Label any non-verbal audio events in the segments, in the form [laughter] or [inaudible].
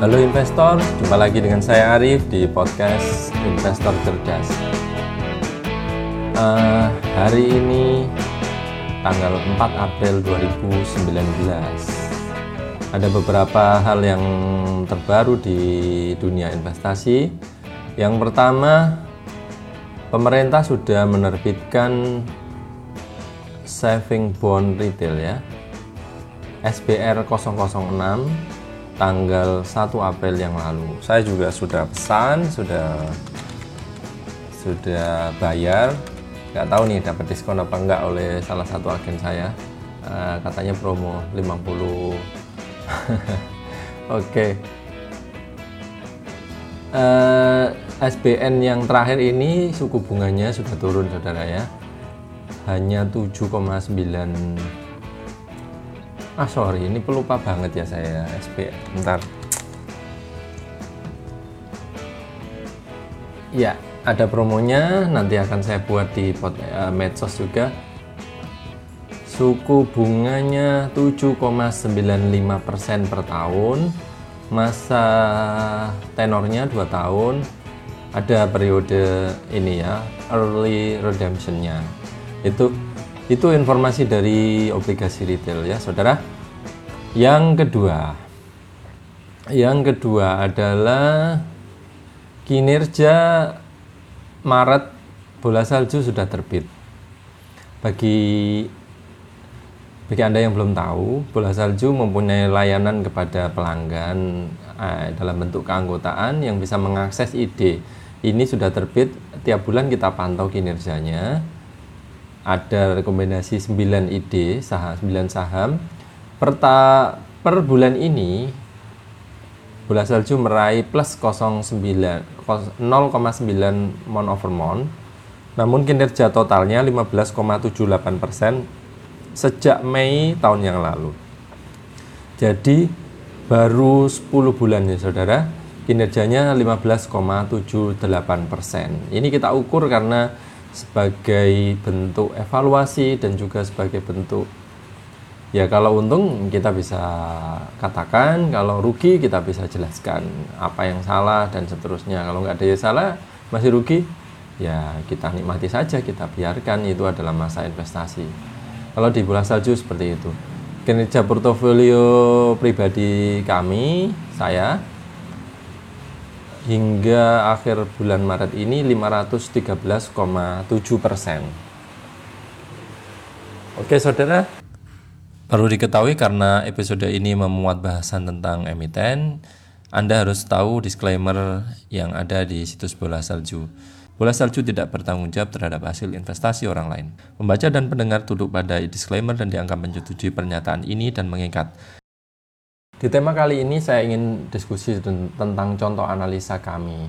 Halo investor, jumpa lagi dengan saya Arif di podcast Investor Cerdas. Uh, hari ini tanggal 4 April 2019 ada beberapa hal yang terbaru di dunia investasi. Yang pertama, pemerintah sudah menerbitkan saving bond retail ya. SBR 006 tanggal 1 April yang lalu. Saya juga sudah pesan, sudah sudah bayar. Nggak tahu nih dapat diskon apa enggak oleh salah satu agen saya. Uh, katanya promo 50. [laughs] Oke. okay. Uh, eh, SBN yang terakhir ini suku bunganya sudah turun saudara ya. Hanya 7,9 ah sorry ini pelupa banget ya saya SP bentar. Ya ada promonya nanti akan saya buat di pot, uh, medsos juga. Suku bunganya 7,95% per tahun masa tenornya 2 tahun ada periode ini ya early redemptionnya. Itu itu informasi dari obligasi retail ya, saudara. Yang kedua, yang kedua adalah kinerja Maret bola salju sudah terbit. Bagi bagi Anda yang belum tahu, bola salju mempunyai layanan kepada pelanggan eh, dalam bentuk keanggotaan yang bisa mengakses ide. Ini sudah terbit, tiap bulan kita pantau kinerjanya ada rekomendasi 9 ide saham 9 saham per, ta, per bulan ini bola salju meraih plus 09 0,9 mon over mon. Namun kinerja totalnya 15,78 persen sejak Mei tahun yang lalu. Jadi baru 10 bulan ya saudara. Kinerjanya 15,78 persen. Ini kita ukur karena sebagai bentuk evaluasi dan juga sebagai bentuk ya kalau untung kita bisa katakan kalau rugi kita bisa jelaskan apa yang salah dan seterusnya. Kalau nggak ada yang salah masih rugi ya kita nikmati saja kita biarkan. Itu adalah masa investasi. Kalau di bola salju seperti itu. Kinerja portofolio pribadi kami saya hingga akhir bulan Maret ini 513,7 persen. Oke saudara, perlu diketahui karena episode ini memuat bahasan tentang emiten, Anda harus tahu disclaimer yang ada di situs bola salju. Bola salju tidak bertanggung jawab terhadap hasil investasi orang lain. Pembaca dan pendengar tunduk pada disclaimer dan dianggap menyetujui pernyataan ini dan mengikat di tema kali ini saya ingin diskusi tentang contoh analisa kami.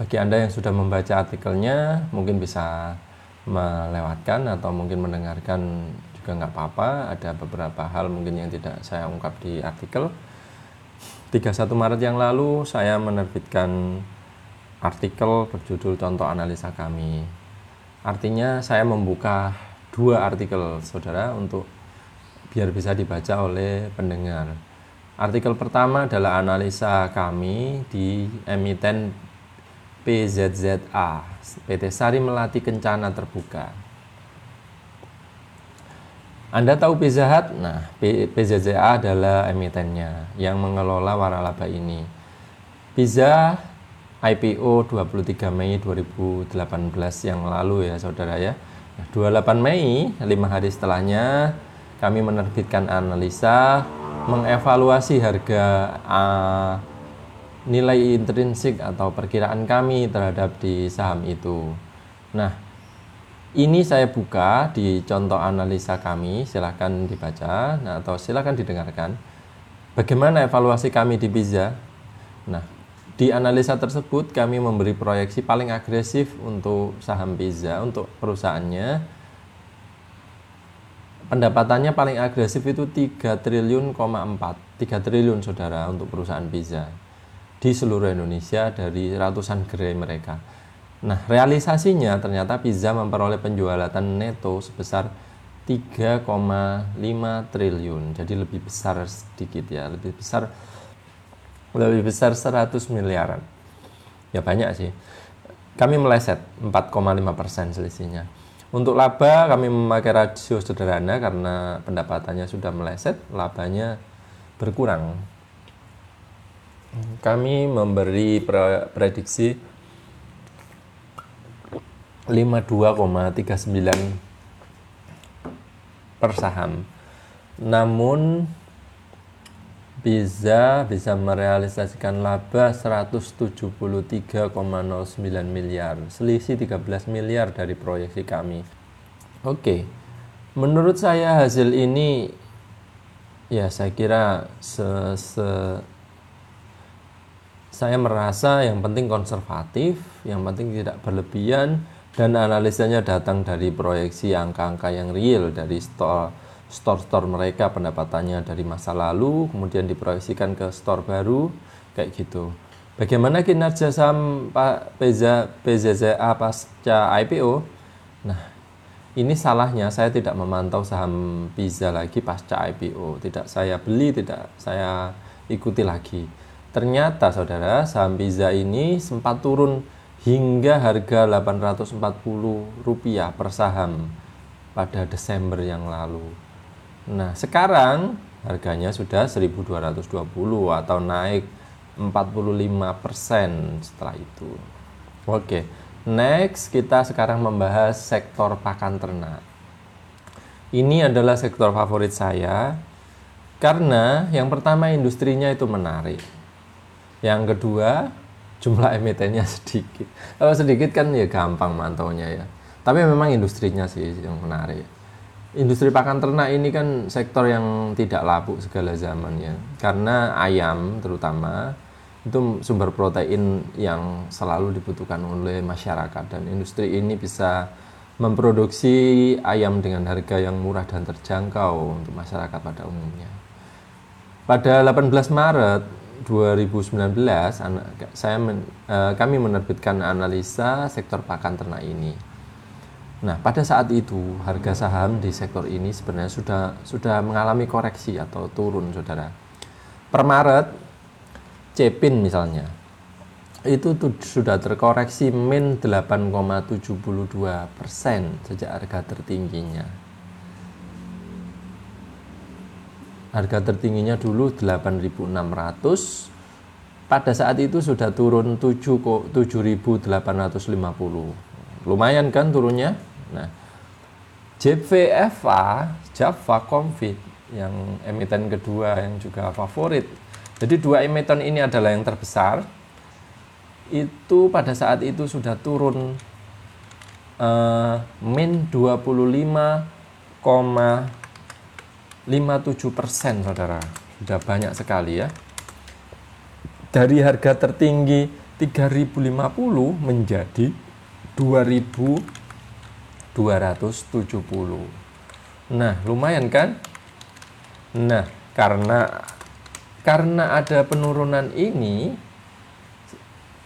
Bagi Anda yang sudah membaca artikelnya, mungkin bisa melewatkan atau mungkin mendengarkan juga nggak apa-apa. Ada beberapa hal mungkin yang tidak saya ungkap di artikel. 31 Maret yang lalu saya menerbitkan artikel berjudul contoh analisa kami. Artinya saya membuka dua artikel saudara untuk biar bisa dibaca oleh pendengar. Artikel pertama adalah analisa kami di emiten PZZA, PT Sari Melati Kencana Terbuka. Anda tahu Pizza Hut? Nah, PZZA adalah emitennya yang mengelola waralaba ini. Pizza IPO 23 Mei 2018 yang lalu ya saudara ya. 28 Mei, lima hari setelahnya, kami menerbitkan analisa mengevaluasi harga uh, nilai intrinsik atau perkiraan kami terhadap di saham itu. Nah, ini saya buka di contoh analisa kami, silahkan dibaca nah, atau silahkan didengarkan. Bagaimana evaluasi kami di Pizza? Nah, di analisa tersebut kami memberi proyeksi paling agresif untuk saham Pizza untuk perusahaannya pendapatannya paling agresif itu 3 triliun, 4 3 triliun saudara untuk perusahaan pizza di seluruh Indonesia dari ratusan gerai mereka. Nah, realisasinya ternyata pizza memperoleh penjualan neto sebesar 3,5 triliun. Jadi lebih besar sedikit ya, lebih besar lebih besar 100 miliaran. Ya banyak sih. Kami meleset 4,5 persen selisihnya. Untuk laba kami memakai rasio sederhana karena pendapatannya sudah meleset, labanya berkurang. Kami memberi prediksi 52,39 per saham. Namun bisa bisa merealisasikan laba 173,09 miliar, selisih 13 miliar dari proyeksi kami. Oke. Menurut saya hasil ini ya saya kira se, se saya merasa yang penting konservatif, yang penting tidak berlebihan dan analisanya datang dari proyeksi angka-angka yang real dari store store-store mereka pendapatannya dari masa lalu kemudian diproyeksikan ke store baru kayak gitu. Bagaimana kinerja saham Pak PZ, PZZA pasca IPO? Nah, ini salahnya saya tidak memantau saham Pizza lagi pasca IPO. Tidak saya beli, tidak saya ikuti lagi. Ternyata saudara, saham Pizza ini sempat turun hingga harga 840 rupiah per saham pada Desember yang lalu. Nah, sekarang harganya sudah 1220 atau naik 45% setelah itu. Oke, next kita sekarang membahas sektor pakan ternak. Ini adalah sektor favorit saya karena yang pertama industrinya itu menarik. Yang kedua, jumlah emitennya sedikit. Kalau sedikit kan ya gampang mantaunya ya. Tapi memang industrinya sih yang menarik industri pakan ternak ini kan sektor yang tidak lapu segala zaman ya karena ayam terutama itu sumber protein yang selalu dibutuhkan oleh masyarakat dan industri ini bisa memproduksi ayam dengan harga yang murah dan terjangkau untuk masyarakat pada umumnya. Pada 18 Maret 2019 saya men, eh, kami menerbitkan analisa sektor pakan ternak ini Nah, pada saat itu harga saham di sektor ini sebenarnya sudah sudah mengalami koreksi atau turun, Saudara. Per Maret Cepin misalnya itu sudah terkoreksi min 8,72 persen sejak harga tertingginya. Harga tertingginya dulu 8.600. Pada saat itu sudah turun 7.850. Lumayan kan turunnya? Nah, JVFA, Java Confit yang emiten kedua yang juga favorit. Jadi dua emiten ini adalah yang terbesar. Itu pada saat itu sudah turun uh, min 25, 57% saudara. Sudah banyak sekali ya. Dari harga tertinggi 3050 menjadi 2270 nah lumayan kan? Nah karena karena ada penurunan ini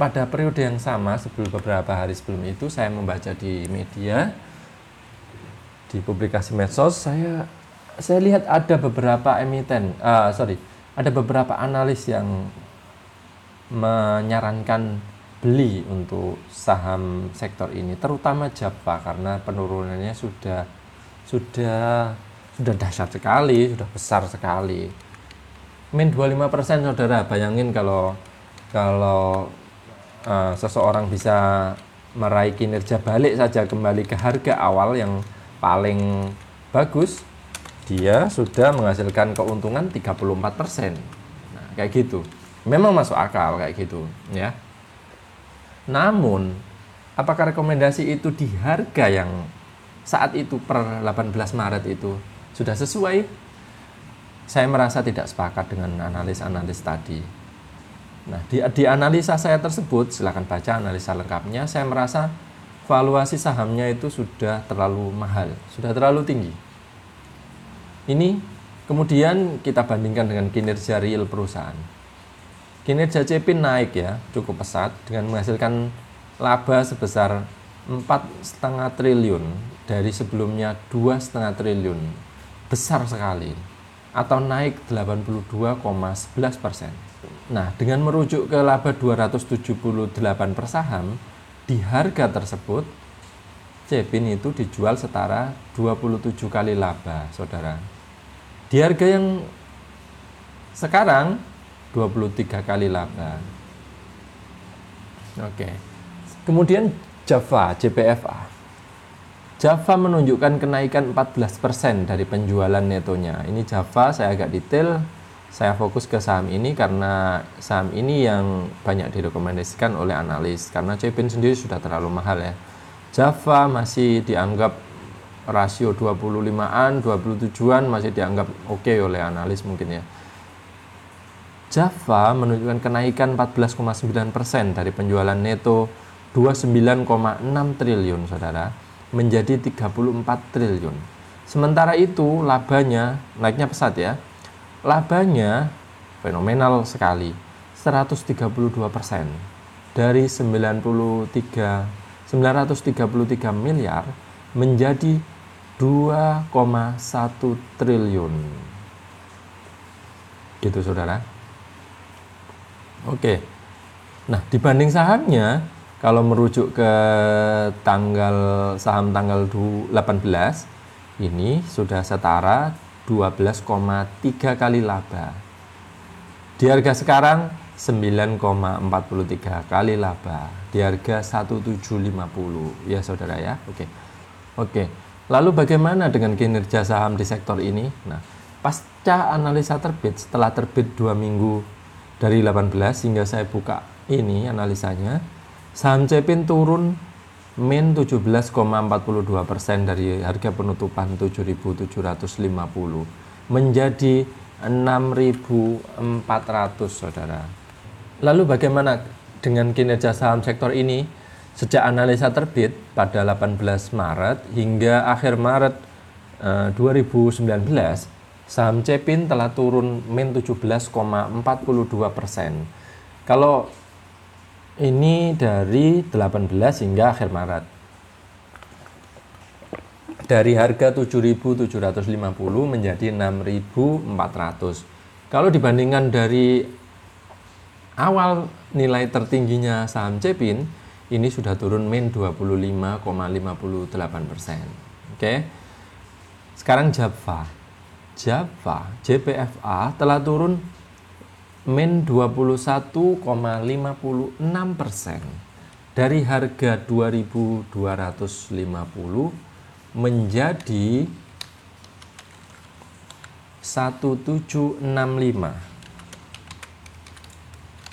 pada periode yang sama sebelum beberapa hari sebelum itu saya membaca di media di publikasi medsos saya saya lihat ada beberapa emiten uh, sorry ada beberapa analis yang menyarankan beli untuk saham sektor ini terutama Java karena penurunannya sudah sudah sudah dahsyat sekali, sudah besar sekali. Min 25% Saudara, bayangin kalau kalau uh, seseorang bisa meraih kinerja balik saja kembali ke harga awal yang paling bagus, dia sudah menghasilkan keuntungan 34%. Nah, kayak gitu. Memang masuk akal kayak gitu, ya. Namun, apakah rekomendasi itu di harga yang saat itu per 18 Maret itu sudah sesuai? Saya merasa tidak sepakat dengan analis-analis tadi. Nah, di, di analisa saya tersebut, silahkan baca analisa lengkapnya, saya merasa valuasi sahamnya itu sudah terlalu mahal, sudah terlalu tinggi. Ini kemudian kita bandingkan dengan kinerja real perusahaan. Kinerja Cepin naik ya cukup pesat dengan menghasilkan laba sebesar empat setengah triliun dari sebelumnya dua setengah triliun. Besar sekali. Atau naik 82,11 persen. Nah, dengan merujuk ke laba 278 per saham, di harga tersebut Cepin itu dijual setara 27 kali laba, Saudara. Di harga yang sekarang 23 kali laba. Oke. Kemudian Java, JPFA. Java menunjukkan kenaikan 14% dari penjualan netonya. Ini Java saya agak detail saya fokus ke saham ini karena saham ini yang banyak direkomendasikan oleh analis karena Cepin sendiri sudah terlalu mahal ya. Java masih dianggap rasio 25-an, 27-an masih dianggap oke okay oleh analis mungkin ya. Java menunjukkan kenaikan 14,9% dari penjualan neto 29,6 triliun saudara menjadi 34 triliun. Sementara itu labanya naiknya pesat ya labanya fenomenal sekali 132 persen dari 93 933 miliar menjadi 2,1 triliun. Gitu saudara. Oke. Nah dibanding sahamnya kalau merujuk ke tanggal saham tanggal 18 ini sudah setara 12,3 kali laba. Di harga sekarang 9,43 kali laba. Di harga 1750 ya saudara ya. Oke. Oke. Lalu bagaimana dengan kinerja saham di sektor ini? Nah, pasca analisa terbit setelah terbit dua minggu dari 18 hingga saya buka ini analisanya, saham Cepin turun min 17,42 persen dari harga penutupan 7.750 menjadi 6.400 saudara. Lalu bagaimana dengan kinerja saham sektor ini sejak analisa terbit pada 18 Maret hingga akhir Maret eh, 2019 saham Cepin telah turun min 17,42 persen. Kalau ini dari 18 hingga akhir Maret. Dari harga 7.750 menjadi 6.400. Kalau dibandingkan dari awal nilai tertingginya saham Cepin, ini sudah turun min 25,58 persen. Oke. Sekarang Java. Java, JPFA telah turun min 21,56 persen dari harga 2.250 menjadi 1765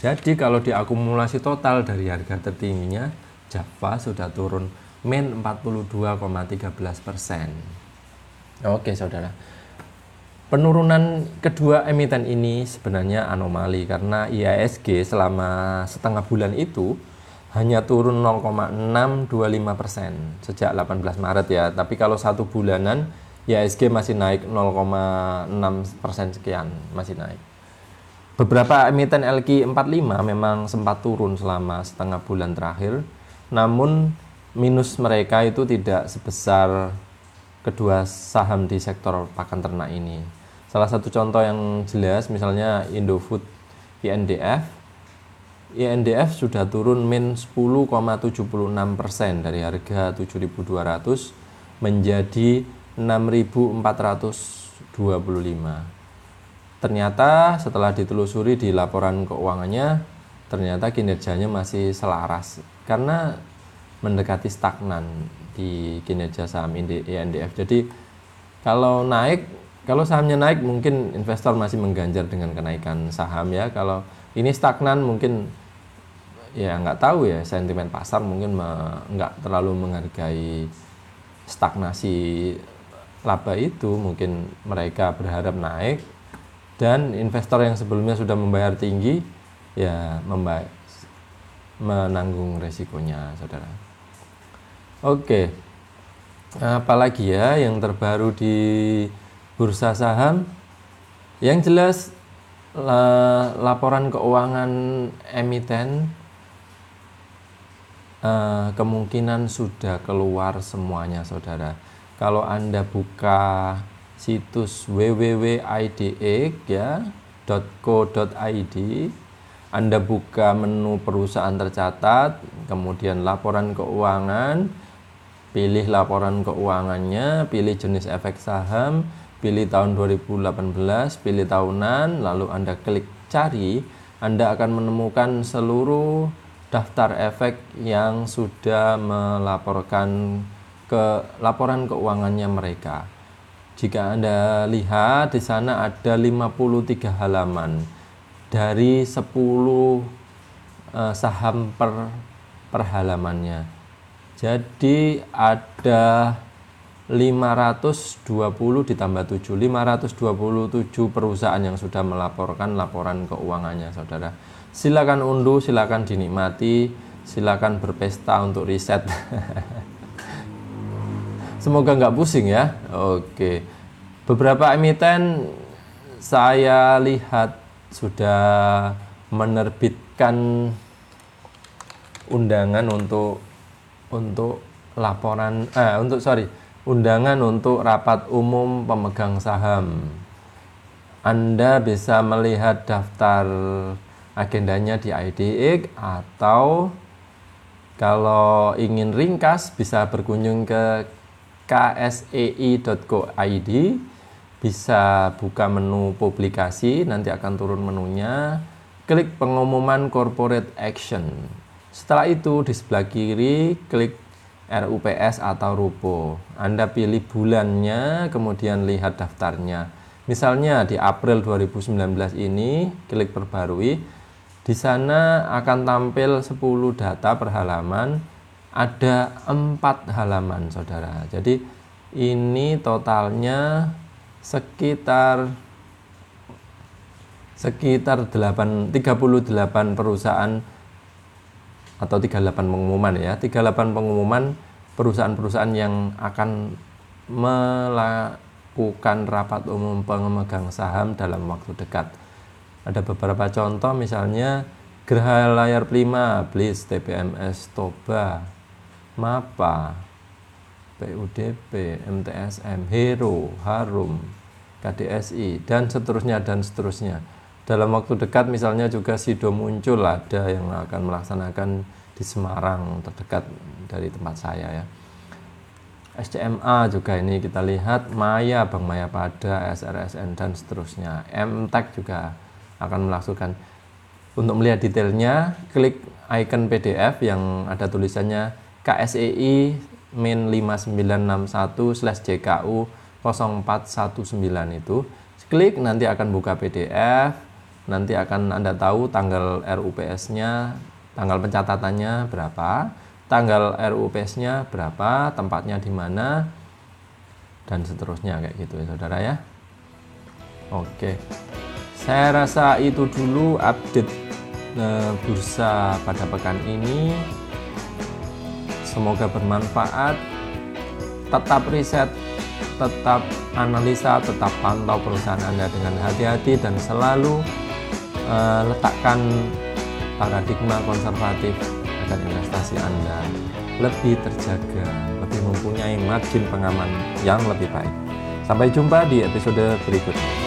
jadi kalau diakumulasi total dari harga tertingginya Java sudah turun min 42,13 persen oke saudara Penurunan kedua emiten ini sebenarnya anomali karena IASG selama setengah bulan itu hanya turun 0,625 persen sejak 18 Maret ya. Tapi kalau satu bulanan IASG masih naik 0,6 persen sekian masih naik. Beberapa emiten LQ45 memang sempat turun selama setengah bulan terakhir, namun minus mereka itu tidak sebesar kedua saham di sektor pakan ternak ini. Salah satu contoh yang jelas misalnya Indofood INDF INDF sudah turun min 10,76 persen dari harga 7.200 menjadi 6.425. Ternyata setelah ditelusuri di laporan keuangannya, ternyata kinerjanya masih selaras karena mendekati stagnan di kinerja saham INDF. Jadi kalau naik kalau sahamnya naik mungkin investor masih mengganjar dengan kenaikan saham ya. Kalau ini stagnan mungkin ya nggak tahu ya sentimen pasar mungkin nggak terlalu menghargai stagnasi laba itu mungkin mereka berharap naik dan investor yang sebelumnya sudah membayar tinggi ya membayar menanggung resikonya saudara. Oke. Apalagi ya yang terbaru di bursa saham? Yang jelas laporan keuangan emiten uh, kemungkinan sudah keluar semuanya saudara. Kalau anda buka situs www.ide ya .co.id Anda buka menu perusahaan tercatat, kemudian laporan keuangan, pilih laporan keuangannya, pilih jenis efek saham, pilih tahun 2018, pilih tahunan, lalu Anda klik cari, Anda akan menemukan seluruh daftar efek yang sudah melaporkan ke laporan keuangannya mereka. Jika Anda lihat di sana ada 53 halaman. Dari 10 uh, saham per per halamannya. Jadi ada 520 ditambah 7 527 perusahaan yang sudah melaporkan laporan keuangannya saudara. Silakan unduh silakan dinikmati. Silakan berpesta untuk riset [laughs] semoga nggak pusing ya oke beberapa emiten saya lihat sudah menerbitkan undangan untuk untuk laporan eh untuk sorry undangan untuk rapat umum pemegang saham. Anda bisa melihat daftar agendanya di IDX atau kalau ingin ringkas bisa berkunjung ke ksei.co.id bisa buka menu publikasi nanti akan turun menunya klik pengumuman corporate action setelah itu di sebelah kiri klik RUPS atau RUPO. Anda pilih bulannya, kemudian lihat daftarnya. Misalnya di April 2019 ini, klik perbarui. Di sana akan tampil 10 data per halaman. Ada 4 halaman, Saudara. Jadi ini totalnya sekitar sekitar 8 38 perusahaan atau 38 pengumuman ya. 38 pengumuman perusahaan-perusahaan yang akan melakukan rapat umum pemegang saham dalam waktu dekat. Ada beberapa contoh misalnya Gerha Layar Prima, Blitz, TPMS, Toba, MAPA, PUDP, MTSM, Hero, Harum, KDSI, dan seterusnya dan seterusnya dalam waktu dekat misalnya juga Sido muncul ada yang akan melaksanakan di Semarang terdekat dari tempat saya ya. SCMA juga ini kita lihat Maya, Bank Maya Pada, SRSN dan seterusnya. MTEK juga akan melaksanakan. Untuk melihat detailnya, klik icon PDF yang ada tulisannya KSEI min 5961 slash JKU 0419 itu. Klik nanti akan buka PDF, nanti akan Anda tahu tanggal RUPS-nya, tanggal pencatatannya berapa, tanggal RUPS-nya berapa, tempatnya di mana, dan seterusnya kayak gitu ya saudara ya. Oke, saya rasa itu dulu update eh, bursa pada pekan ini. Semoga bermanfaat. Tetap riset, tetap analisa, tetap pantau perusahaan Anda dengan hati-hati dan selalu uh, letakkan paradigma konservatif agar investasi Anda lebih terjaga, lebih mempunyai margin pengaman yang lebih baik. Sampai jumpa di episode berikutnya.